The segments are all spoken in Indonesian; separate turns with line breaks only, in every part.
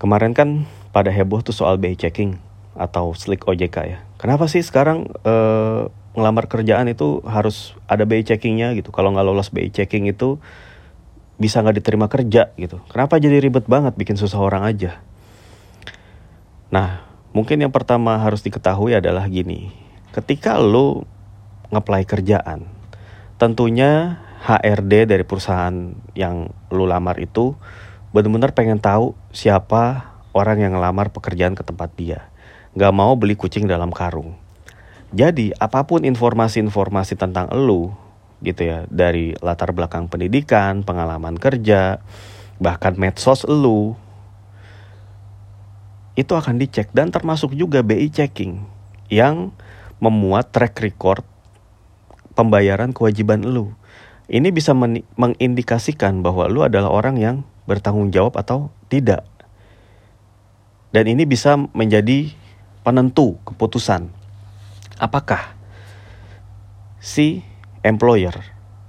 Kemarin kan pada heboh tuh soal BI checking atau slick OJK ya. Kenapa sih sekarang eh, ngelamar kerjaan itu harus ada BI checkingnya gitu? Kalau nggak lolos BI checking itu bisa nggak diterima kerja gitu. Kenapa jadi ribet banget bikin susah orang aja? Nah, mungkin yang pertama harus diketahui adalah gini. Ketika lo ngeplay kerjaan, tentunya HRD dari perusahaan yang lo lamar itu benar-benar pengen tahu siapa orang yang ngelamar pekerjaan ke tempat dia. Gak mau beli kucing dalam karung. Jadi apa pun informasi-informasi tentang elu gitu ya dari latar belakang pendidikan, pengalaman kerja, bahkan medsos elu itu akan dicek dan termasuk juga BI checking yang memuat track record pembayaran kewajiban elu. Ini bisa mengindikasikan bahwa lu adalah orang yang bertanggung jawab atau tidak. Dan ini bisa menjadi penentu keputusan apakah si employer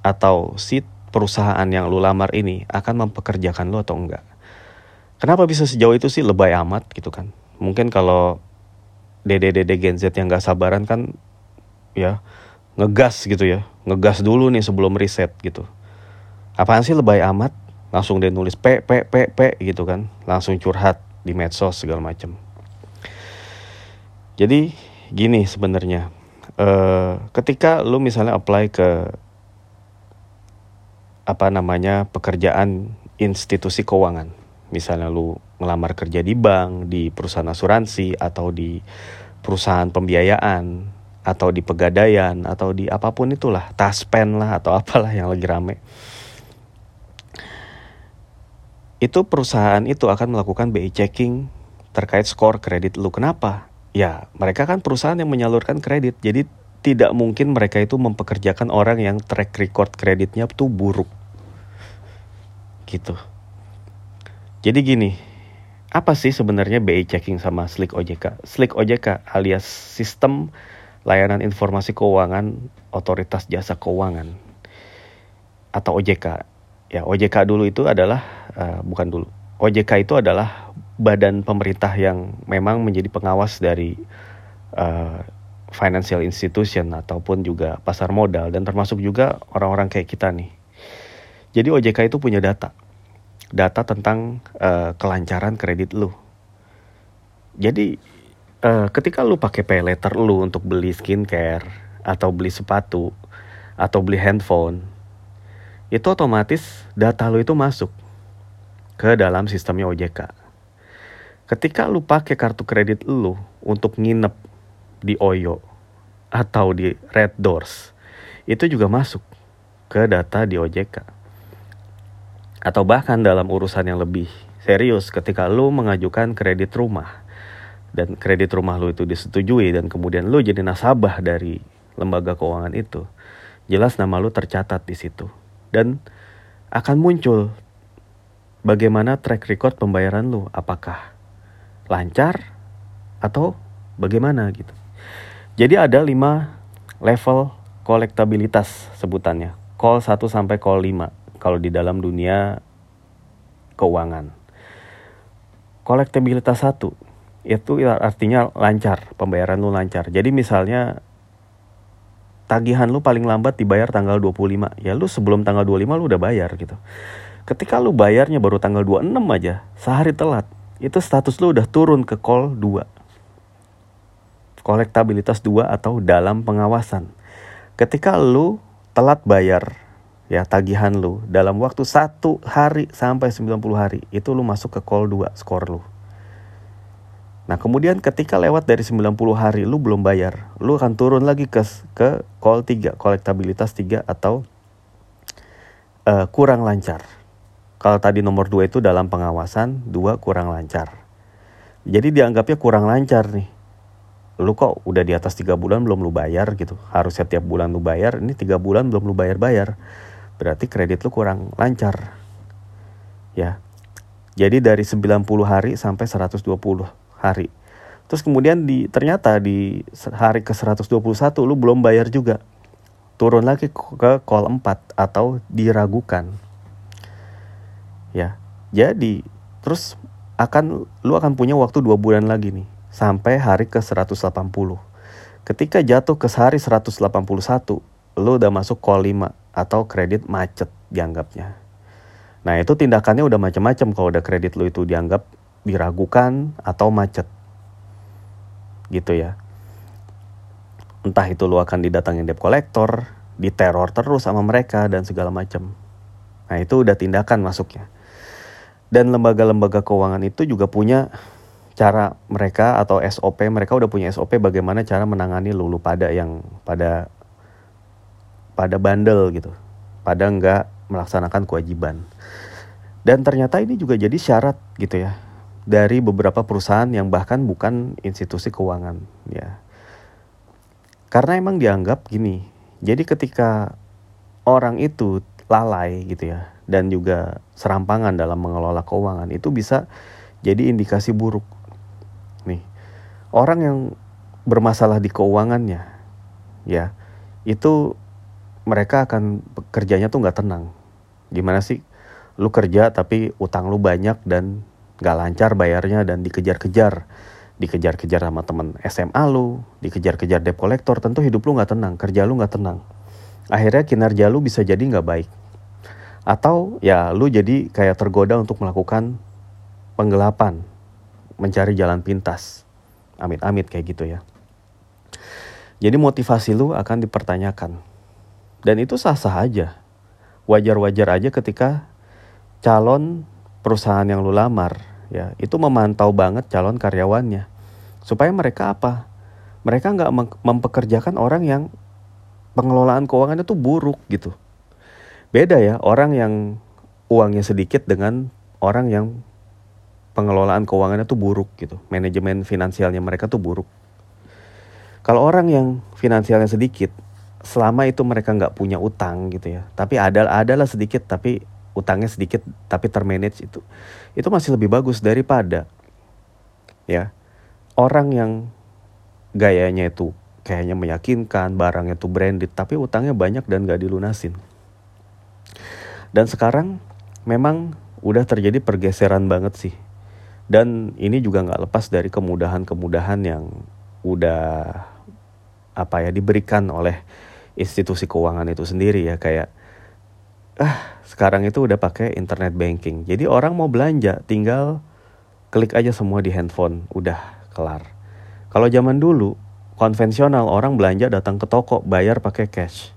atau si perusahaan yang lu lamar ini akan mempekerjakan lu atau enggak. Kenapa bisa sejauh itu sih lebay amat gitu kan? Mungkin kalau dede-dede Gen Z yang gak sabaran kan ya ngegas gitu ya. Ngegas dulu nih sebelum riset gitu. Apaan sih lebay amat? Langsung dia nulis p p p p gitu kan. Langsung curhat di medsos segala macam jadi gini sebenarnya. E, ketika lu misalnya apply ke apa namanya pekerjaan institusi keuangan. Misalnya lu ngelamar kerja di bank di perusahaan asuransi atau di perusahaan pembiayaan atau di pegadaian atau di apa pun itulah. Taspen lah atau apalah yang lagi rame itu perusahaan itu akan melakukan BI checking terkait skor kredit lu. Kenapa? Ya, mereka kan perusahaan yang menyalurkan kredit. Jadi tidak mungkin mereka itu mempekerjakan orang yang track record kreditnya tuh buruk. Gitu. Jadi gini, apa sih sebenarnya BI checking sama Slick OJK? Slick OJK alias Sistem Layanan Informasi Keuangan Otoritas Jasa Keuangan atau OJK ya OJK dulu itu adalah uh, bukan dulu OJK itu adalah badan pemerintah yang memang menjadi pengawas dari uh, financial institution ataupun juga pasar modal dan termasuk juga orang-orang kayak kita nih. Jadi OJK itu punya data, data tentang uh, kelancaran kredit lu. Jadi uh, ketika lu pakai pay letter lu untuk beli skincare atau beli sepatu atau beli handphone itu otomatis data lo itu masuk ke dalam sistemnya OJK. Ketika lu pakai kartu kredit lu untuk nginep di Oyo atau di Red Doors, itu juga masuk ke data di OJK. Atau bahkan dalam urusan yang lebih serius ketika lu mengajukan kredit rumah dan kredit rumah lu itu disetujui dan kemudian lu jadi nasabah dari lembaga keuangan itu, jelas nama lu tercatat di situ dan akan muncul bagaimana track record pembayaran lu apakah lancar atau bagaimana gitu jadi ada lima level kolektabilitas sebutannya call 1 sampai call 5 kalau di dalam dunia keuangan kolektabilitas satu itu artinya lancar pembayaran lu lancar jadi misalnya tagihan lu paling lambat dibayar tanggal 25. Ya lu sebelum tanggal 25 lu udah bayar gitu. Ketika lu bayarnya baru tanggal 26 aja, sehari telat, itu status lu udah turun ke call 2. Kolektabilitas 2 atau dalam pengawasan. Ketika lu telat bayar ya tagihan lu dalam waktu satu hari sampai 90 hari, itu lu masuk ke call 2 skor lu. Nah kemudian ketika lewat dari 90 hari lu belum bayar, lu akan turun lagi ke ke call 3, kolektabilitas 3 atau uh, kurang lancar. Kalau tadi nomor 2 itu dalam pengawasan, 2 kurang lancar. Jadi dianggapnya kurang lancar nih. Lu kok udah di atas 3 bulan belum lu bayar gitu. Harus setiap bulan lu bayar, ini 3 bulan belum lu bayar-bayar. Berarti kredit lu kurang lancar. Ya. Jadi dari 90 hari sampai 120 hari. Terus kemudian di ternyata di hari ke 121 lu belum bayar juga. Turun lagi ke call 4 atau diragukan. Ya. Jadi terus akan lu akan punya waktu dua bulan lagi nih sampai hari ke 180. Ketika jatuh ke hari 181, lu udah masuk call 5 atau kredit macet dianggapnya. Nah itu tindakannya udah macam-macam kalau udah kredit lu itu dianggap diragukan atau macet. Gitu ya. Entah itu lu akan didatangin debt collector, diteror terus sama mereka dan segala macam. Nah itu udah tindakan masuknya. Dan lembaga-lembaga keuangan itu juga punya cara mereka atau SOP mereka udah punya SOP bagaimana cara menangani lulu pada yang pada pada bandel gitu. Pada nggak melaksanakan kewajiban. Dan ternyata ini juga jadi syarat gitu ya dari beberapa perusahaan yang bahkan bukan institusi keuangan ya. Karena emang dianggap gini jadi ketika orang itu lalai gitu ya dan juga serampangan dalam mengelola keuangan itu bisa jadi indikasi buruk. Nih, orang yang bermasalah di keuangannya, ya, itu mereka akan kerjanya tuh nggak tenang. Gimana sih? Lu kerja tapi utang lu banyak dan nggak lancar bayarnya dan dikejar-kejar dikejar-kejar sama temen SMA lu, dikejar-kejar debt collector, tentu hidup lu nggak tenang, kerja lu nggak tenang. Akhirnya kinerja lu bisa jadi nggak baik atau ya lu jadi kayak tergoda untuk melakukan penggelapan mencari jalan pintas. Amit-amit kayak gitu ya. Jadi motivasi lu akan dipertanyakan. Dan itu sah-sah aja. Wajar-wajar aja ketika calon perusahaan yang lu lamar ya itu memantau banget calon karyawannya. Supaya mereka apa? Mereka nggak mempekerjakan orang yang pengelolaan keuangannya tuh buruk gitu beda ya orang yang uangnya sedikit dengan orang yang pengelolaan keuangannya tuh buruk gitu. Manajemen finansialnya mereka tuh buruk. Kalau orang yang finansialnya sedikit selama itu mereka nggak punya utang gitu ya. Tapi ada adalah sedikit tapi utangnya sedikit tapi termanage itu. Itu masih lebih bagus daripada ya orang yang gayanya itu kayaknya meyakinkan barangnya tuh branded tapi utangnya banyak dan gak dilunasin dan sekarang memang udah terjadi pergeseran banget sih. Dan ini juga nggak lepas dari kemudahan-kemudahan yang udah apa ya diberikan oleh institusi keuangan itu sendiri ya kayak ah sekarang itu udah pakai internet banking. Jadi orang mau belanja tinggal klik aja semua di handphone, udah kelar. Kalau zaman dulu konvensional orang belanja datang ke toko bayar pakai cash.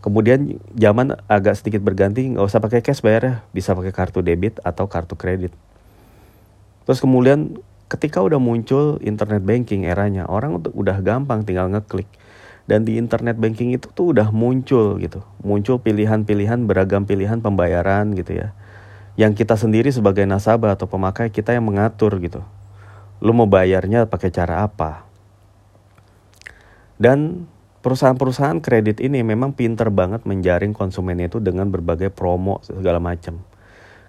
Kemudian zaman agak sedikit berganti, nggak usah pakai cash bayar ya, bisa pakai kartu debit atau kartu kredit. Terus kemudian ketika udah muncul internet banking eranya, orang udah gampang tinggal ngeklik. Dan di internet banking itu tuh udah muncul gitu, muncul pilihan-pilihan beragam pilihan pembayaran gitu ya. Yang kita sendiri sebagai nasabah atau pemakai kita yang mengatur gitu. Lu mau bayarnya pakai cara apa? Dan perusahaan-perusahaan kredit ini memang pinter banget menjaring konsumennya itu dengan berbagai promo segala macam.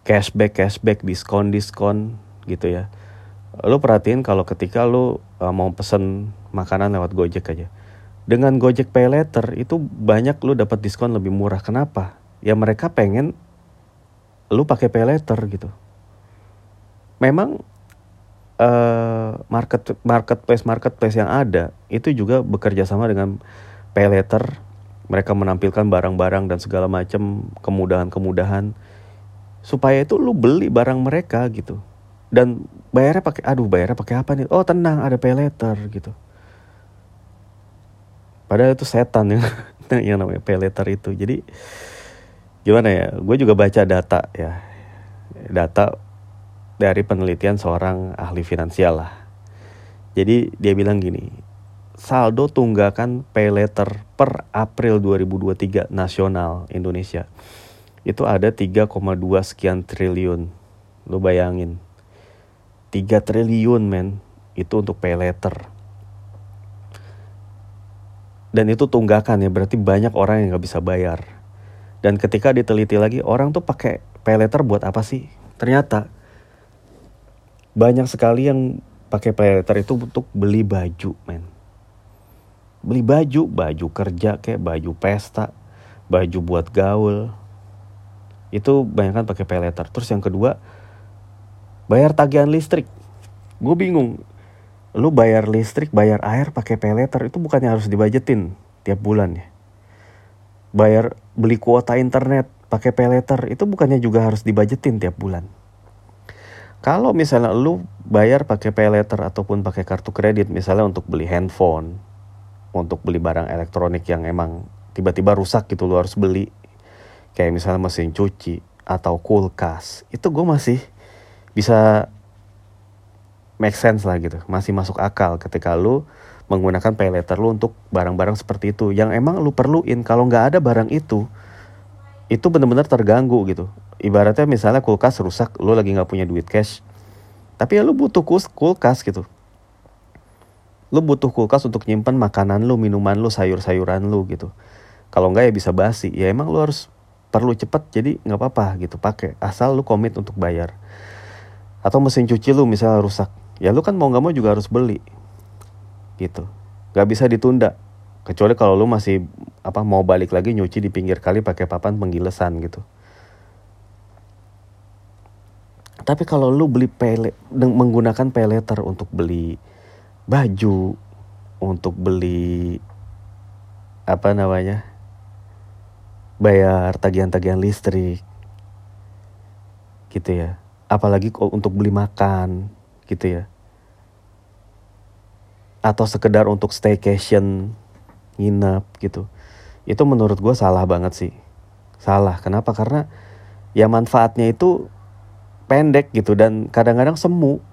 Cashback, cashback, diskon, diskon gitu ya. Lu perhatiin kalau ketika lu uh, mau pesen makanan lewat Gojek aja. Dengan Gojek Pay Later itu banyak lu dapat diskon lebih murah. Kenapa? Ya mereka pengen lu pakai Pay Later gitu. Memang uh, market marketplace marketplace yang ada itu juga bekerja sama dengan pay letter mereka menampilkan barang-barang dan segala macam kemudahan-kemudahan supaya itu lu beli barang mereka gitu. Dan bayarnya pakai aduh bayarnya pakai apa nih? Oh tenang ada pay letter gitu. Padahal itu setan ya yang namanya pay letter itu. Jadi gimana ya? Gue juga baca data ya. Data dari penelitian seorang ahli finansial lah. Jadi dia bilang gini, saldo tunggakan pay letter per April 2023 nasional Indonesia itu ada 3,2 sekian triliun. Lu bayangin. 3 triliun men itu untuk pay letter. Dan itu tunggakan ya berarti banyak orang yang nggak bisa bayar. Dan ketika diteliti lagi orang tuh pakai pay letter buat apa sih? Ternyata banyak sekali yang pakai paylater itu untuk beli baju men. Beli baju baju kerja kayak baju pesta baju buat gaul. Itu banyak kan pakai paylater terus yang kedua bayar tagihan listrik. Gue bingung lu bayar listrik bayar air pakai pay letter itu bukannya harus dibajetin tiap bulan ya? Bayar beli kuota internet pakai pay letter itu bukannya juga harus dibajetin tiap bulan kalau misalnya lu bayar pakai pay letter ataupun pakai kartu kredit misalnya untuk beli handphone, untuk beli barang elektronik yang emang tiba-tiba rusak gitu lu harus beli. Kayak misalnya mesin cuci atau kulkas. Itu gue masih bisa make sense lah gitu. Masih masuk akal ketika lu menggunakan pay letter lu untuk barang-barang seperti itu. Yang emang lu perluin. Kalau nggak ada barang itu, itu benar-benar terganggu gitu ibaratnya misalnya kulkas rusak lu lagi nggak punya duit cash tapi ya lu butuh kulkas gitu. Lu butuh kulkas untuk nyimpan makanan lu minuman lu sayur-sayuran lu gitu. Kalau nggak ya bisa basi ya emang lu harus perlu cepet jadi nggak apa-apa gitu pakai asal lu komit untuk bayar. Atau mesin cuci lu misalnya rusak ya lu kan mau nggak mau juga harus beli gitu. Nggak bisa ditunda kecuali kalau lu masih apa mau balik lagi nyuci di pinggir kali pakai papan penggilesan gitu Tapi kalau lu beli pele menggunakan pay letter untuk beli baju, untuk beli apa namanya? bayar tagihan-tagihan listrik. Gitu ya. Apalagi untuk beli makan, gitu ya. Atau sekedar untuk staycation, nginep gitu. Itu menurut gue salah banget sih. Salah. Kenapa? Karena ya manfaatnya itu pendek gitu dan kadang-kadang semu.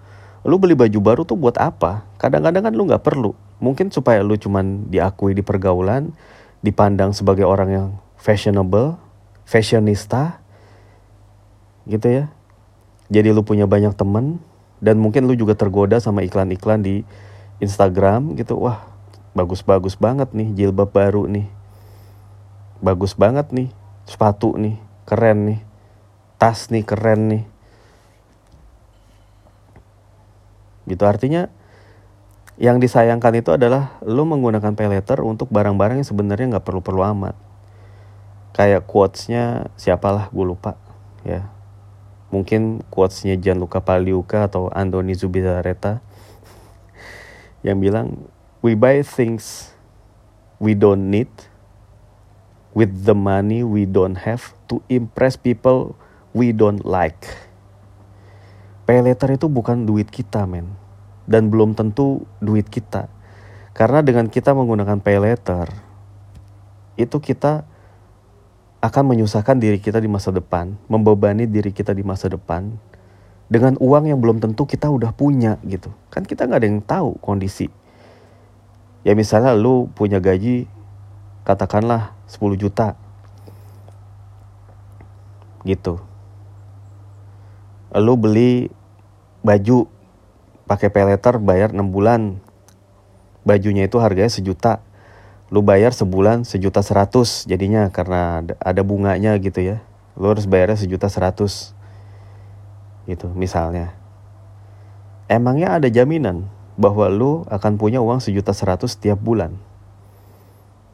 Lu beli baju baru tuh buat apa? Kadang-kadang kan lu nggak perlu. Mungkin supaya lu cuman diakui di pergaulan dipandang sebagai orang yang fashionable fashionista gitu ya. Jadi lu punya banyak temen dan mungkin lu juga tergoda sama iklan-iklan di Instagram gitu. Wah bagus-bagus banget nih jilbab baru nih. Bagus banget nih sepatu nih keren nih. Tas nih keren nih gitu. Artinya yang disayangkan itu adalah lu menggunakan pay letter untuk barang-barang yang sebenarnya nggak perlu-perlu amat. Kayak quotesnya siapalah gue lupa ya. Mungkin quotesnya Gianluca Pagliuca atau Andoni Zubizarreta yang bilang we buy things we don't need. With the money we don't have to impress people we don't like pay letter itu bukan duit kita men. Dan belum tentu duit kita. Karena dengan kita menggunakan pay letter itu kita akan menyusahkan diri kita di masa depan membebani diri kita di masa depan dengan uang yang belum tentu kita udah punya gitu. Kan kita nggak ada yang tahu kondisi. Ya misalnya lu punya gaji katakanlah 10 juta. Gitu. Lu beli baju pakai pay bayar 6 bulan. Bajunya itu harganya sejuta. Lu bayar sebulan sejuta seratus jadinya karena ada bunganya gitu ya. Lu harus bayarnya sejuta seratus. Gitu misalnya. Emangnya ada jaminan bahwa lu akan punya uang sejuta seratus setiap bulan?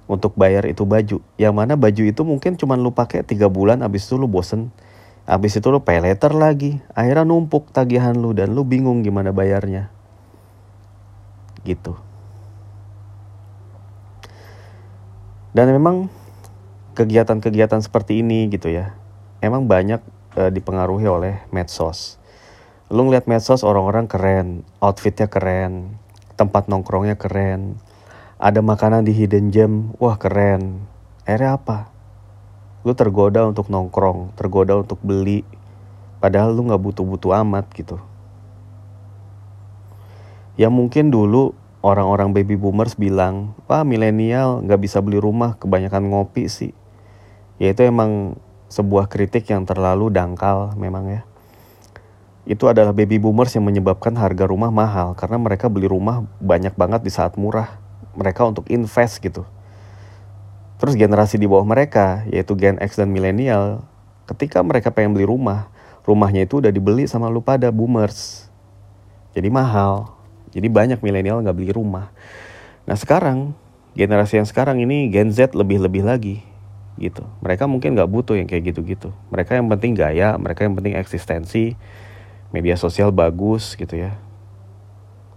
Untuk bayar itu baju. Yang mana baju itu mungkin cuma lu pakai tiga bulan abis itu lu bosen Habis itu lu pay letter lagi. Akhirnya numpuk tagihan lu dan lu bingung gimana bayarnya. Gitu. Dan memang kegiatan-kegiatan seperti ini gitu ya. Emang banyak e, dipengaruhi oleh medsos. Lu ngeliat medsos orang-orang keren, outfitnya keren, tempat nongkrongnya keren, ada makanan di hidden gem, wah keren. Akhirnya apa? Lu tergoda untuk nongkrong, tergoda untuk beli, padahal lu nggak butuh-butuh amat gitu. Ya mungkin dulu orang-orang baby boomers bilang, wah milenial nggak bisa beli rumah, kebanyakan ngopi sih. Ya itu emang sebuah kritik yang terlalu dangkal memang ya. Itu adalah baby boomers yang menyebabkan harga rumah mahal karena mereka beli rumah banyak banget di saat murah. Mereka untuk invest gitu. Terus generasi di bawah mereka, yaitu Gen X dan milenial, ketika mereka pengen beli rumah, rumahnya itu udah dibeli sama lu pada boomers. Jadi mahal. Jadi banyak milenial nggak beli rumah. Nah sekarang, generasi yang sekarang ini Gen Z lebih-lebih lagi gitu. Mereka mungkin nggak butuh yang kayak gitu-gitu. Mereka yang penting gaya, mereka yang penting eksistensi, media sosial bagus gitu ya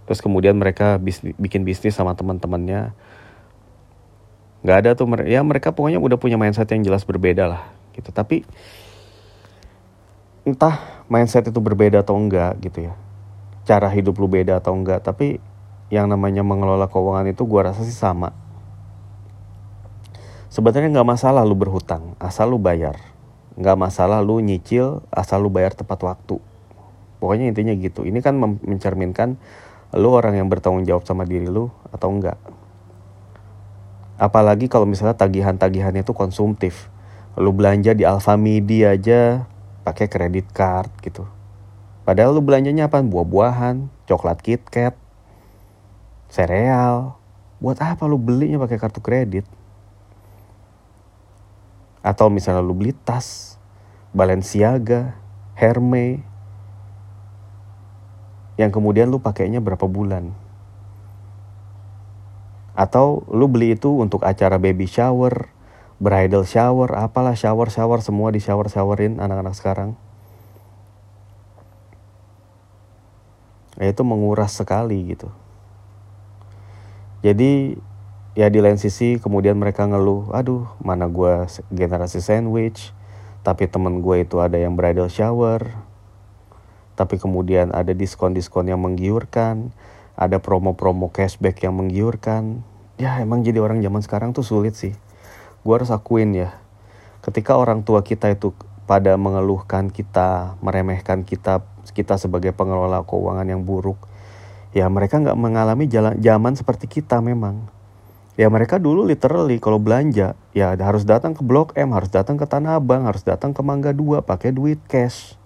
terus kemudian mereka bisnis, bikin bisnis sama teman-temannya nggak ada tuh ya mereka pokoknya udah punya mindset yang jelas berbeda lah gitu. Tapi entah mindset itu berbeda atau enggak gitu ya. Cara hidup lu beda atau enggak tapi yang namanya mengelola keuangan itu gua rasa sih sama. Sebenarnya nggak masalah lu berhutang asal lu bayar. Nggak masalah lu nyicil asal lu bayar tepat waktu. Pokoknya intinya gitu. Ini kan mencerminkan lu orang yang bertanggung jawab sama diri lu atau enggak Apalagi kalau misalnya tagihan-tagihannya itu konsumtif. Lu belanja di Alfamidi aja pakai kredit card gitu. Padahal lu belanjanya apa? Buah-buahan, coklat KitKat, sereal. Buat apa lu belinya pakai kartu kredit? Atau misalnya lu beli tas, Balenciaga, Hermes, yang kemudian lu pakainya berapa bulan? Atau lu beli itu untuk acara baby shower, bridal shower, apalah shower-shower semua di shower-showerin anak-anak sekarang. Ya itu menguras sekali gitu. Jadi ya di lain sisi kemudian mereka ngeluh, aduh mana gue generasi sandwich, tapi temen gue itu ada yang bridal shower, tapi kemudian ada diskon-diskon yang menggiurkan, ada promo-promo cashback yang menggiurkan. Ya emang jadi orang zaman sekarang tuh sulit sih. Gue harus akuin ya. Ketika orang tua kita itu pada mengeluhkan kita, meremehkan kita, kita sebagai pengelola keuangan yang buruk, ya mereka nggak mengalami jalan zaman seperti kita memang. Ya mereka dulu literally kalau belanja ya harus datang ke Blok M, harus datang ke Tanah Abang, harus datang ke Mangga 2 pakai duit cash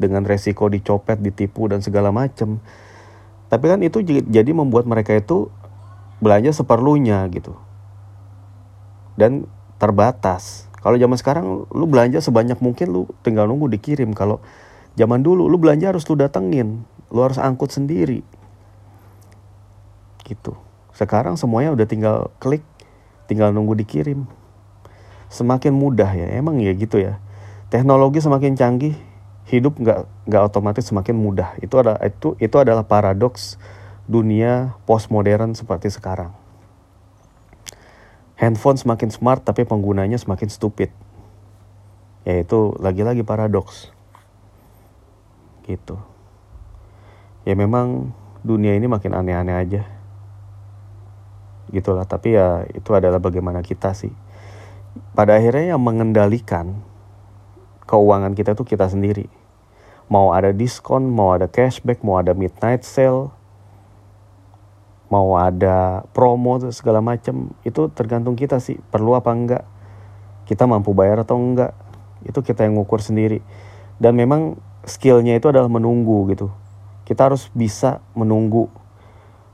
dengan resiko dicopet, ditipu dan segala macem. Tapi kan itu jadi membuat mereka itu belanja seperlunya gitu. Dan terbatas. Kalau zaman sekarang lu belanja sebanyak mungkin lu tinggal nunggu dikirim. Kalau zaman dulu lu belanja harus lu datengin, lu harus angkut sendiri. Gitu. Sekarang semuanya udah tinggal klik, tinggal nunggu dikirim. Semakin mudah ya, emang ya gitu ya. Teknologi semakin canggih, hidup nggak nggak otomatis semakin mudah. Itu ada itu itu adalah paradoks dunia postmodern seperti sekarang. Handphone semakin smart tapi penggunanya semakin stupid. Yaitu lagi-lagi paradoks. Gitu. Ya memang dunia ini makin aneh-aneh aja. Gitulah, tapi ya itu adalah bagaimana kita sih. Pada akhirnya yang mengendalikan keuangan kita tuh kita sendiri. Mau ada diskon, mau ada cashback, mau ada midnight sale, mau ada promo segala macam itu tergantung kita sih perlu apa enggak. Kita mampu bayar atau enggak itu kita yang ngukur sendiri. Dan memang skillnya itu adalah menunggu gitu. Kita harus bisa menunggu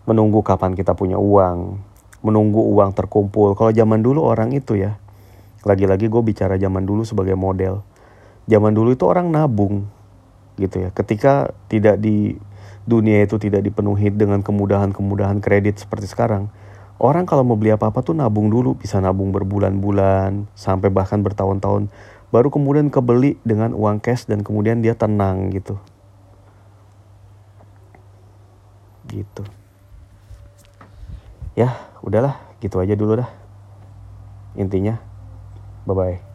menunggu kapan kita punya uang menunggu uang terkumpul. Kalau zaman dulu orang itu ya lagi-lagi gue bicara zaman dulu sebagai model. Zaman dulu itu orang nabung gitu ya. Ketika tidak di dunia itu tidak dipenuhi dengan kemudahan-kemudahan kredit seperti sekarang orang kalau mau beli apa-apa tuh nabung dulu bisa nabung berbulan-bulan sampai bahkan bertahun-tahun baru kemudian kebeli dengan uang cash dan kemudian dia tenang gitu. Gitu. Ya udahlah gitu aja dulu dah. Intinya bye bye